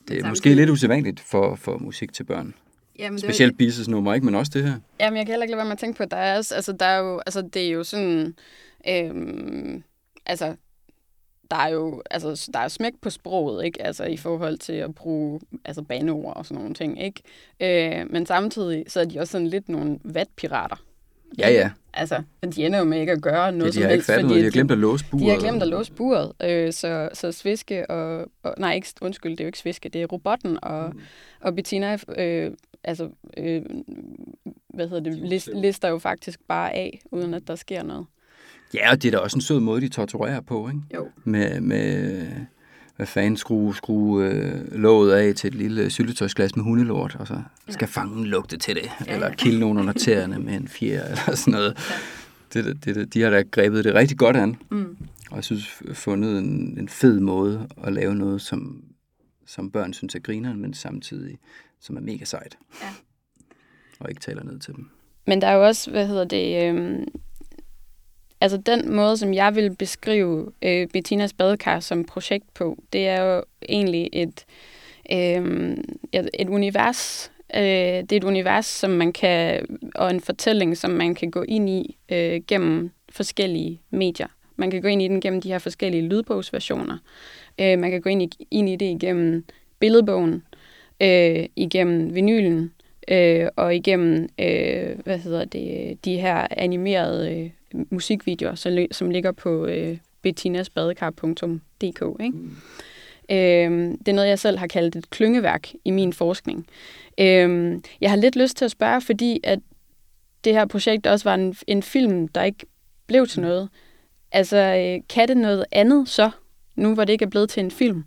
det er måske lidt usædvanligt for, for musik til børn. Jamen, det Specielt Beatles nummer, ikke? Men også det her. Jamen, jeg kan heller ikke lade være med at tænke på, at der er, også, altså, der er jo, altså, det er jo sådan, øhm, altså, der er jo, altså, der er smæk på sproget, ikke? Altså, i forhold til at bruge, altså, bandeord og sådan nogle ting, ikke? Øh, men samtidig, så er de også sådan lidt nogle vatpirater. Ja, ja. Altså, de ender jo med ikke at gøre noget ja de som har ikke helst, fordi noget. De har glemt at låse buret. de har glemt at låse buret, øh, så, så Sviske og, og... Nej, ikke, undskyld, det er jo ikke Sviske, det er robotten og, mm. og Bettina, øh, altså, øh, hvad hedder det, list, lister jo faktisk bare af, uden at der sker noget. Ja, og det er da også en sød måde, de torturerer på, ikke? Jo. Med, med hvad fanden, skrue, skrue øh, låget af til et lille syltetøjsglas med hundelort, og så skal fangen lugte til det, ja, eller kilde nogen under tæerne med en fjer, eller sådan noget. Ja. Det, det, det, de har da grebet det rigtig godt an, Mm. og jeg synes, fundet en, en fed måde at lave noget, som, som børn synes er grineren, men samtidig som er mega sejt. Ja. Og ikke taler ned til dem. Men der er jo også, hvad hedder det, øhm, altså den måde, som jeg vil beskrive øh, Bettinas badekar som projekt på, det er jo egentlig et, øh, et, et univers, øh, det er et univers, som man kan, og en fortælling, som man kan gå ind i øh, gennem forskellige medier. Man kan gå ind i den gennem de her forskellige lydbogsversioner. Øh, man kan gå ind i, ind i det igennem billedbogen, øh, igennem vinylen, øh, og igennem, øh, hvad hedder det, de her animerede øh, musikvideoer, som, som ligger på øh, bettinasbadekar.dk. Ikke? Øh, det er noget, jeg selv har kaldt et klyngeværk i min forskning. Øh, jeg har lidt lyst til at spørge, fordi at det her projekt også var en, en film, der ikke blev til noget. Altså, øh, kan det noget andet så, nu hvor det ikke er blevet til en film?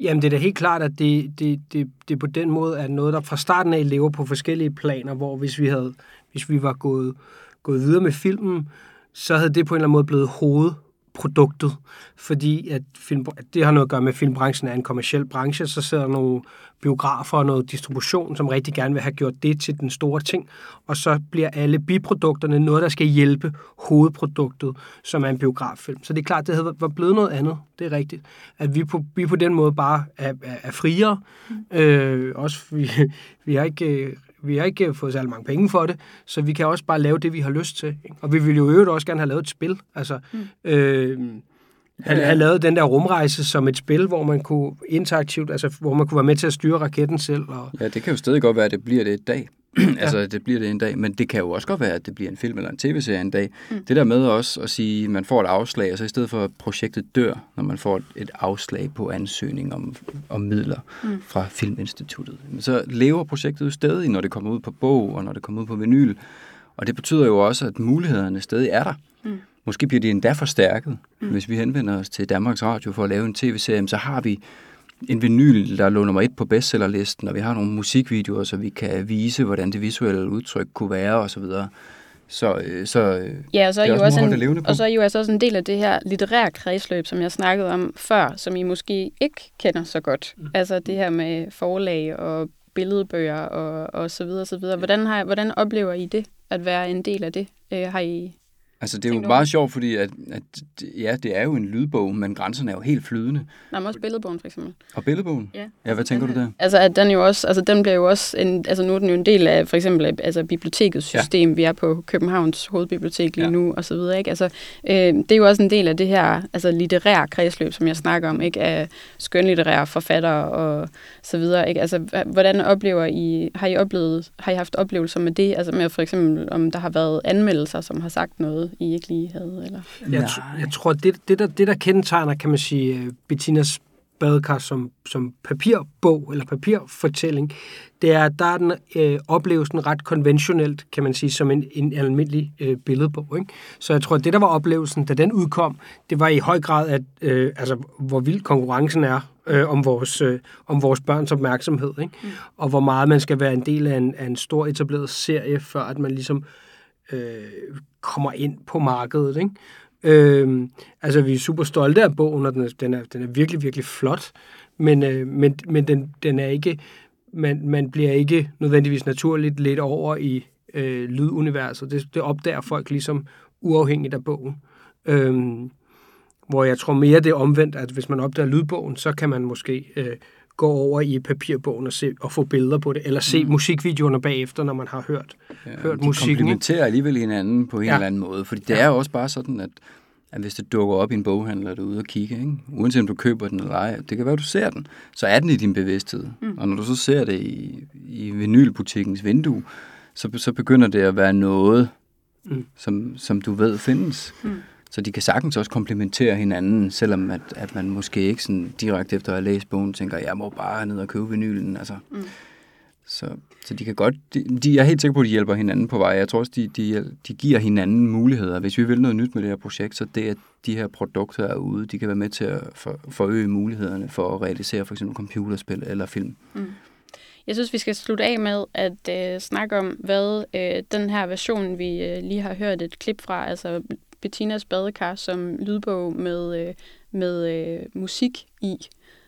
Jamen, det er da helt klart, at det, det, det, det på den måde er noget, der fra starten af lever på forskellige planer, hvor hvis vi, havde, hvis vi var gået, gået videre med filmen, så havde det på en eller anden måde blevet hovedproduktet, fordi at film, at det har noget at gøre med, at filmbranchen er en kommersiel branche, så sidder der nogle biografer og noget distribution, som rigtig gerne vil have gjort det til den store ting, og så bliver alle biprodukterne noget, der skal hjælpe hovedproduktet, som er en biograffilm. Så det er klart, det havde var blevet noget andet, det er rigtigt. At vi på, vi på den måde bare er, er, er friere. Mm. Øh, også vi, vi har ikke... øh, vi har ikke fået særlig mange penge for det, så vi kan også bare lave det, vi har lyst til. Ikke? Og vi ville jo i øvrigt også gerne have lavet et spil. Altså, mm. øh, have, have lavet den der rumrejse som et spil, hvor man kunne interaktivt, altså hvor man kunne være med til at styre raketten selv. Og, Ja, det kan jo stadig godt være, at det bliver det et dag. altså, det bliver det en dag, men det kan jo også godt være, at det bliver en film eller en tv-serie en dag. Mm. Det der med også at sige, at man får et afslag, og så i stedet for at projektet dør, når man får et afslag på ansøgning om, om midler mm. fra Filminstituttet, men så lever projektet jo stadig, når det kommer ud på bog, og når det kommer ud på vinyl. Og det betyder jo også, at mulighederne stadig er der. Mm. Måske bliver de endda forstærket. Mm. Hvis vi henvender os til Danmarks Radio for at lave en tv-serie, så har vi en vinyl, der lå nummer et på bestsellerlisten, og vi har nogle musikvideoer, så vi kan vise, hvordan det visuelle udtryk kunne være, og så videre. Så, øh, så øh, Ja, og så er, I er jo også også en, og så er I jo altså også en del af det her litterære kredsløb, som jeg snakkede om før, som I måske ikke kender så godt. Mm. Altså det her med forlag og billedbøger og, og så videre, så videre. Hvordan, har, hvordan oplever I det, at være en del af det? Øh, har I... altså, det er jo meget sjovt, fordi at, at, ja, det er jo en lydbog, men grænserne er jo helt flydende. Nej, men også billedbogen for eksempel. Og billedbogen? Ja. Ja, hvad tænker du der? Altså, at den jo også, altså, den bliver jo også, en, altså nu er den jo en del af, for eksempel, altså bibliotekets system. Ja. Vi er på Københavns hovedbibliotek lige Ja. nu, og så videre, ikke? Altså, øh, det er jo også en del af det her, altså litterære kredsløb, som jeg snakker om, ikke? Af skønlitterære forfattere og så videre, ikke? Altså, hvordan oplever I, har I oplevet, har I haft oplevelser med det? Altså med for eksempel, om der har været anmeldelser, som har sagt noget, I ikke lige havde, eller? Jeg, tr- jeg tror, det, det, der, det der kendetegner, kan man sige, øh, Bettinas badekar som, som papirbog eller papirfortælling, det er, at der er den øh, oplevelsen ret konventionelt, kan man sige, som en, en almindelig øh, billedbog. Ikke? Så jeg tror, at det, der var oplevelsen, da den udkom, det var i høj grad, at, øh, altså, hvor vild konkurrencen er øh, om, vores, øh, om vores børns opmærksomhed, ikke? Mm. og hvor meget man skal være en del af en, af en stor etableret serie, før at man ligesom øh, Øh, kommer ind på markedet. Ikke? Øh, altså, vi er super stolte af bogen, og den er, den er, den er virkelig, virkelig flot, men, øh, men, men den, den er ikke, man, man bliver ikke nødvendigvis naturligt lidt over i øh, lyduniverset. Det, det opdager folk ligesom uafhængigt af bogen. Øh, hvor jeg tror mere, det er omvendt, at hvis man opdager lydbogen, så kan man måske øh, gå over i papirbogen og, se, og få billeder på det, eller se mm. musikvideoerne bagefter, når man har hørt, ja, hørt de musikken. ikke? komplementerer alligevel hinanden på en Ja. eller anden måde. Fordi det Ja. er jo også bare sådan, at, at hvis det dukker op i en boghandel, og du er ude og kigge, ikke? uanset om du køber den eller ej, det kan være, at du ser den, så er den i din bevidsthed. Mm. Og når du så ser det i, i vinylbutikkens vindue, så, så begynder det at være noget, Mm. som, som du ved findes. Mm. Så de kan sagtens også komplementere hinanden, selvom at, at man måske ikke sådan direkte efter at have læst bogen tænker, jeg må bare ned og købe vinylen. Altså. Mm. Så, så de kan godt, de, de, jeg er helt sikker på, at de hjælper hinanden på vej. Jeg tror også, de, de, de giver hinanden muligheder. Hvis vi vil noget nyt med det her projekt, så det, at de her produkter er ude, de kan være med til at for, forøge mulighederne for at realisere for eksempel computerspil eller film. Jeg synes, vi skal slutte af med at øh, snakke om, hvad øh, den her version, vi øh, lige har hørt et klip fra, altså Bettinas badekar som lydbog med, øh, med øh, musik i,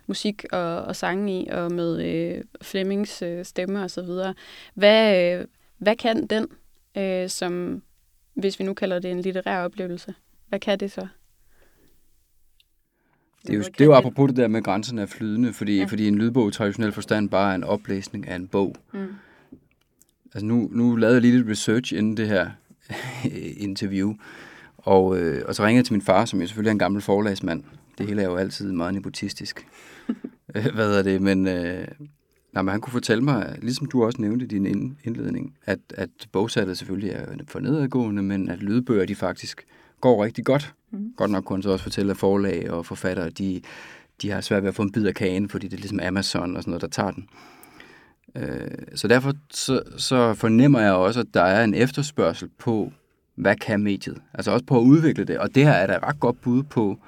musik og, og sange i, og med øh, Flemmings øh, stemme og så videre. Hvad, øh, hvad kan den, øh, som, hvis vi nu kalder det en litterær oplevelse, hvad kan det så? Det er jo, det er jo apropos det der med grænserne er flydende, fordi, ja. fordi en lydbog i traditionel forstand bare er en oplæsning af en bog. Mm. Altså nu, nu lavede jeg lige lidt research inden det her interview, og, øh, og så ringede jeg til min far, som jo selvfølgelig er en gammel forlagsmand. Det hele er jo altid meget nepotistisk. Øh, Hvad er det? Men, øh, nej, men han kunne fortælle mig, ligesom du også nævnte i din ind- indledning, at, at bogsalget selvfølgelig er for nedadgående, men at lydbøger de faktisk går rigtig godt. Mm. Godt nok kunne han så også fortælle, at forlag og forfattere, de, de har svært ved at få en bid af kagen, fordi det er ligesom Amazon og sådan noget, der tager den. Øh, så derfor så, så fornemmer jeg også, at der er en efterspørgsel på, hvad kan mediet? Altså også på at udvikle det. Og det her er et ret godt bud på,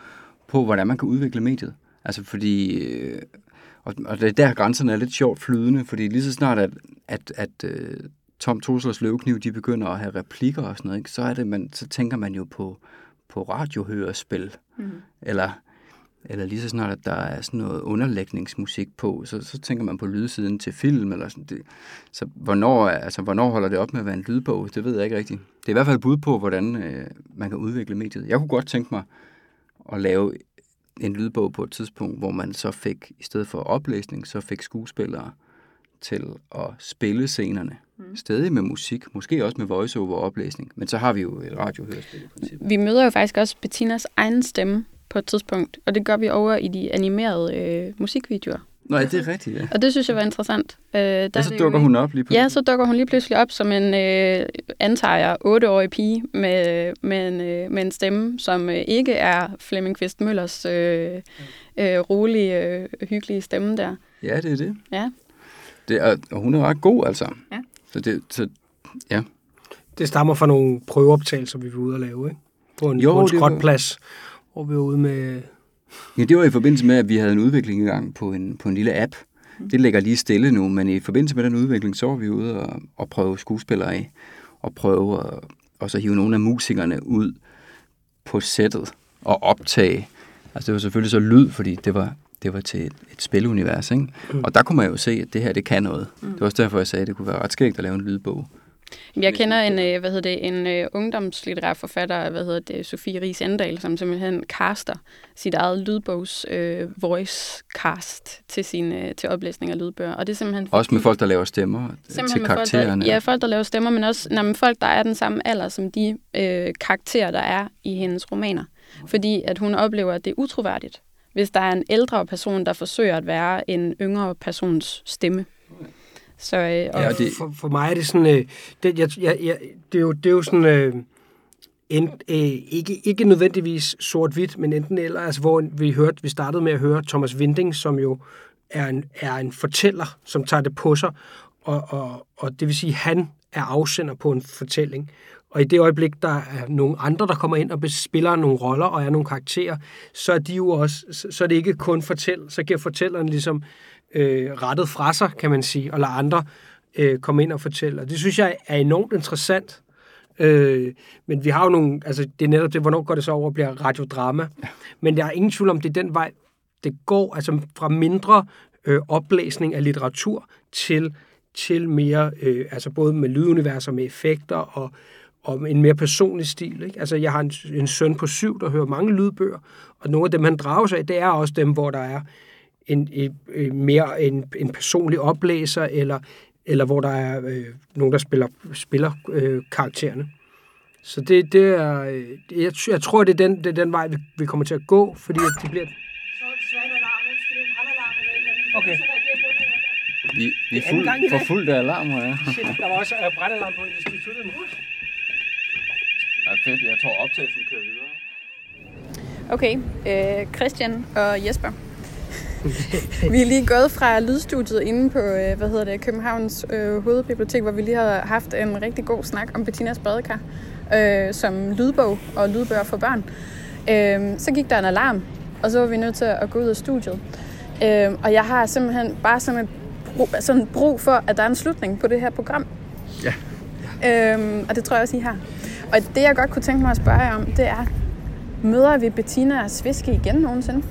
på hvordan man kan udvikle mediet. Altså fordi, øh, og, og det er der grænserne er lidt sjovt flydende, fordi lige så snart, at, at, at øh, Tom Truslers løvekniv, de begynder at have replikker og sådan noget, ikke? så, er det, man, så tænker man jo på, på radiohørespil. Mm. Eller, eller lige så snart, at der er sådan noget underlægningsmusik på, så, så tænker man på lydsiden til film. Eller sådan. Det, så hvornår, altså, hvornår holder det op med at være en lydbog? Det ved jeg ikke rigtigt. Det er i hvert fald et bud på, hvordan øh, man kan udvikle mediet. Jeg kunne godt tænke mig at lave en lydbog på et tidspunkt, hvor man så fik, i stedet for oplæsning, så fik skuespillere til at spille scenerne. Mm. Stadig med musik, måske også med voiceover oplæsning, men så har vi jo et radiohørespil. Vi møder jo faktisk også Bettinas egen stemme på et tidspunkt, og det gør vi over i de animerede øh, musikvideoer. Nej, det er rigtigt, ja. Og det synes jeg var interessant. Øh, der Og er så jo dukker ikke- hun op lige på Ja, så dukker hun lige pludselig op som en, øh, antager jeg, otteårig pige med, med, en, øh, med en stemme, som øh, ikke er Flemming Kvist Møllers øh, øh, rolige, øh, hyggelige stemme der. Ja, det er det. Ja. det er, og hun er ret god, altså. Ja. Så det, så, ja. Det stammer fra nogle prøveoptagelser, vi var ude at lave, ikke? På en, Jo, på en det var- skrotplads, hvor vi var ude med... ja, det var i forbindelse med, at vi havde en udvikling i gang på en, på en lille app. Det ligger lige stille nu, men i forbindelse med den udvikling, så var vi ude og, og prøve skuespillere af, og prøve at, og så hive nogle af musikerne ud på sættet og optage. Altså det var selvfølgelig så lyd, fordi det var, det var til et, et spilunivers, ikke? Mm. Og der kunne man jo se, at det her, det kan noget. Mm. Det var også derfor, jeg sagde, at det kunne være ret skægt at lave en lydbog. Jeg kender en, øh, hvad hedder det, en øh, ungdomslitterær forfatter, hvad hedder det, Sofie Ries Endal, som simpelthen caster sit eget lydbogs øh, voice cast til, sin, øh, til oplæsning af lydbøger. Og det er simpelthen Også med folk, der laver stemmer til med folk, karaktererne. der, ja, folk, der laver stemmer, men også nej, men folk, der er den samme alder som de øh, karakterer, der er i hendes romaner. Fordi at hun oplever, at det er utroværdigt, hvis der er en ældre person, der forsøger at være en yngre persons stemme. Så, øh, og, Ja, og det- for, for mig er det sådan... Øh, det, jeg, jeg, jeg, det, er jo, det er jo sådan... Øh, en, øh, ikke, ikke nødvendigvis sort-hvidt, men enten eller, altså hvor vi hørte, vi startede med at høre Thomas Winding, som jo er en, er en fortæller, som tager det på sig, og, og, og det vil sige, at han er afsender på en fortælling. Og i det øjeblik, der er nogle andre, der kommer ind og spiller nogle roller og er nogle karakterer, så er de jo også, så, så er det ikke kun fortæl, så giver fortælleren ligesom øh, rettet fra sig, kan man sige, og lader andre øh, komme ind og fortælle. Og det synes jeg er enormt interessant, Øh, men vi har jo nogle, altså det er netop det, hvornår går det så over og bliver radiodrama. Men jeg er ingen tvivl om, det er den vej, det går, altså fra mindre øh, oplæsning af litteratur til, til mere, øh, altså både med lyduniverser, med effekter og, og en mere personlig stil. Ikke? Altså jeg har en, en søn på syv, der hører mange lydbøger, og nogle af dem, han drager sig af, det er også dem, hvor der er en, en, mere en, en personlig oplæser, eller, eller hvor der er øh, nogen, der spiller, spiller øh, karaktererne. Så det, det er, øh, jeg, jeg tror, det er den, det er den vej, vi, vi kommer til at gå, fordi at det bliver... Okay. Vi, vi er fuld, for fuldt af alarm her. Ja. Shit, der var også uh, brændalarm på instituttet nu. Ja, fedt. Jeg tror optagelsen kører videre. Okay, øh, Christian og Jesper. vi er lige gået fra lydstudiet inde på øh, hvad hedder det, Københavns øh, Hovedbibliotek, hvor vi lige har haft en rigtig god snak om Bettinas badekar øh, som lydbog og lydbøger for børn. Øh, så gik der en alarm, og så var vi nødt til at gå ud af studiet. Øh, og jeg har simpelthen bare sådan et brug, sådan brug for, at der er en slutning på det her program. Ja. Øhm, og det tror jeg også, I har. Og det, jeg godt kunne tænke mig at spørge jer om, det er, møder vi Bettina og Sviske igen nogensinde?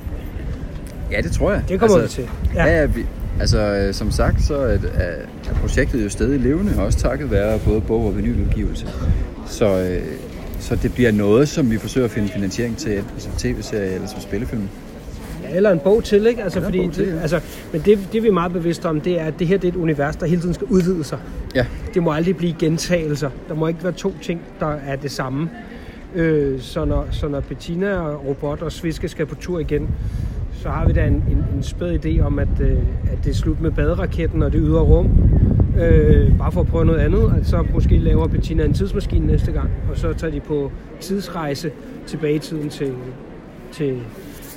Ja, det tror jeg. Det kommer altså, vi til. Ja, ja vi, altså øh, som sagt, så er, er, er projektet jo stadig levende, også takket være både bog- og vinyludgivelse. Så, øh, så det bliver noget, som vi forsøger at finde finansiering til, enten som tv-serie eller som spillefilm. Ja, eller en bog til, ikke? Altså, Eller fordi til, ja. altså, men det, det, vi er meget bevidste om, det er, at det her det er et univers, der hele tiden skal udvide sig. Ja. Det må aldrig blive gentagelser. Der må ikke være to ting, der er det samme. Øh, så, når, så når Bettina og Robot og Sviske skal på tur igen, så har vi da en, en, en spæd idé om, at, øh, at det er slut med baderaketten og det ydre rum. Øh, bare for at prøve noget andet. Så måske laver Bettina en tidsmaskine næste gang, og så tager de på tidsrejse tilbage i tiden til, til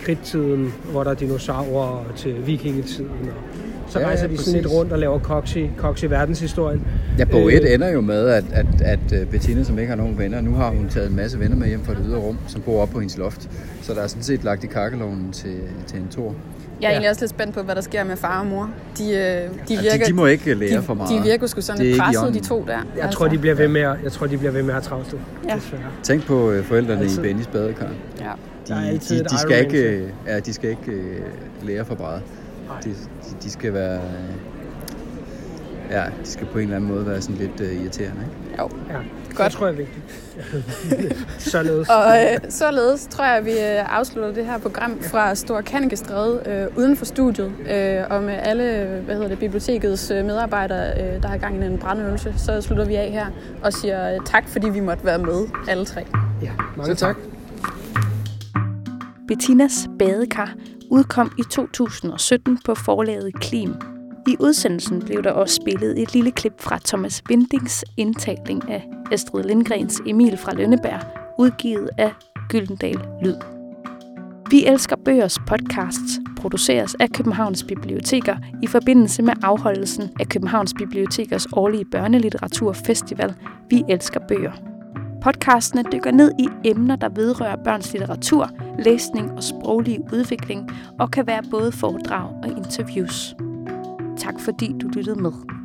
kridttiden, hvor der er dinosaurer, og til vikingetiden. Og så Ja, ja, ja, rejser de sådan lidt rundt og laver koks i, koks i verdenshistorien. Ja, bog Øh, 1 ender jo med, at, at, at øh, Bettina, som ikke har nogen venner, nu har hun taget en masse venner med hjem fra det ydre rum, som bor op på hendes loft. Så der er sådan set lagt i kakkeloven til, til en tor. Jeg er Ja. egentlig også lidt spændt på, hvad der sker med far og mor. De, øh, de, Ja, virker, de, de må ikke lære de, for meget. De virker sgu sådan lidt presset, de to der. Altså, Jeg tror, de bliver ved med at, jeg tror, de bliver ved med at have travlt. Ja. Desværre. Tænk på øh, forældrene Altid. i Bennys badekar. Ja. De, de, de, skal ikke, ja, de skal ikke lære for meget. De, de, de skal være... Ja, de skal på en eller anden måde være sådan lidt øh, irriterende. Ikke? Jo. Ja, Godt. det tror jeg er vigtigt. Således. Og øh, således tror jeg, at vi øh, afslutter det her program fra Stor Kannegestræde øh, uden for studiet. Øh, og med alle hvad hedder det, bibliotekets øh, medarbejdere, øh, der har gang i en brandøvelse, så slutter vi af her og siger øh, tak, fordi vi måtte være med alle tre. Ja, mange Så tak. Bettinas badekar udkom i 2017 på forlaget Klim. I udsendelsen blev der også spillet et lille klip fra Thomas Windings indtaling af Astrid Lindgrens Emil fra Lønneberg, udgivet af Gyldendal Lyd. Vi elsker bøgers podcasts produceres af Københavns Biblioteker i forbindelse med afholdelsen af Københavns Bibliotekers årlige børnelitteraturfestival Vi elsker bøger. Podcastene dykker ned i emner, der vedrører børns litteratur, læsning og sproglig udvikling, og kan være både foredrag og interviews. Tak fordi du lyttede med.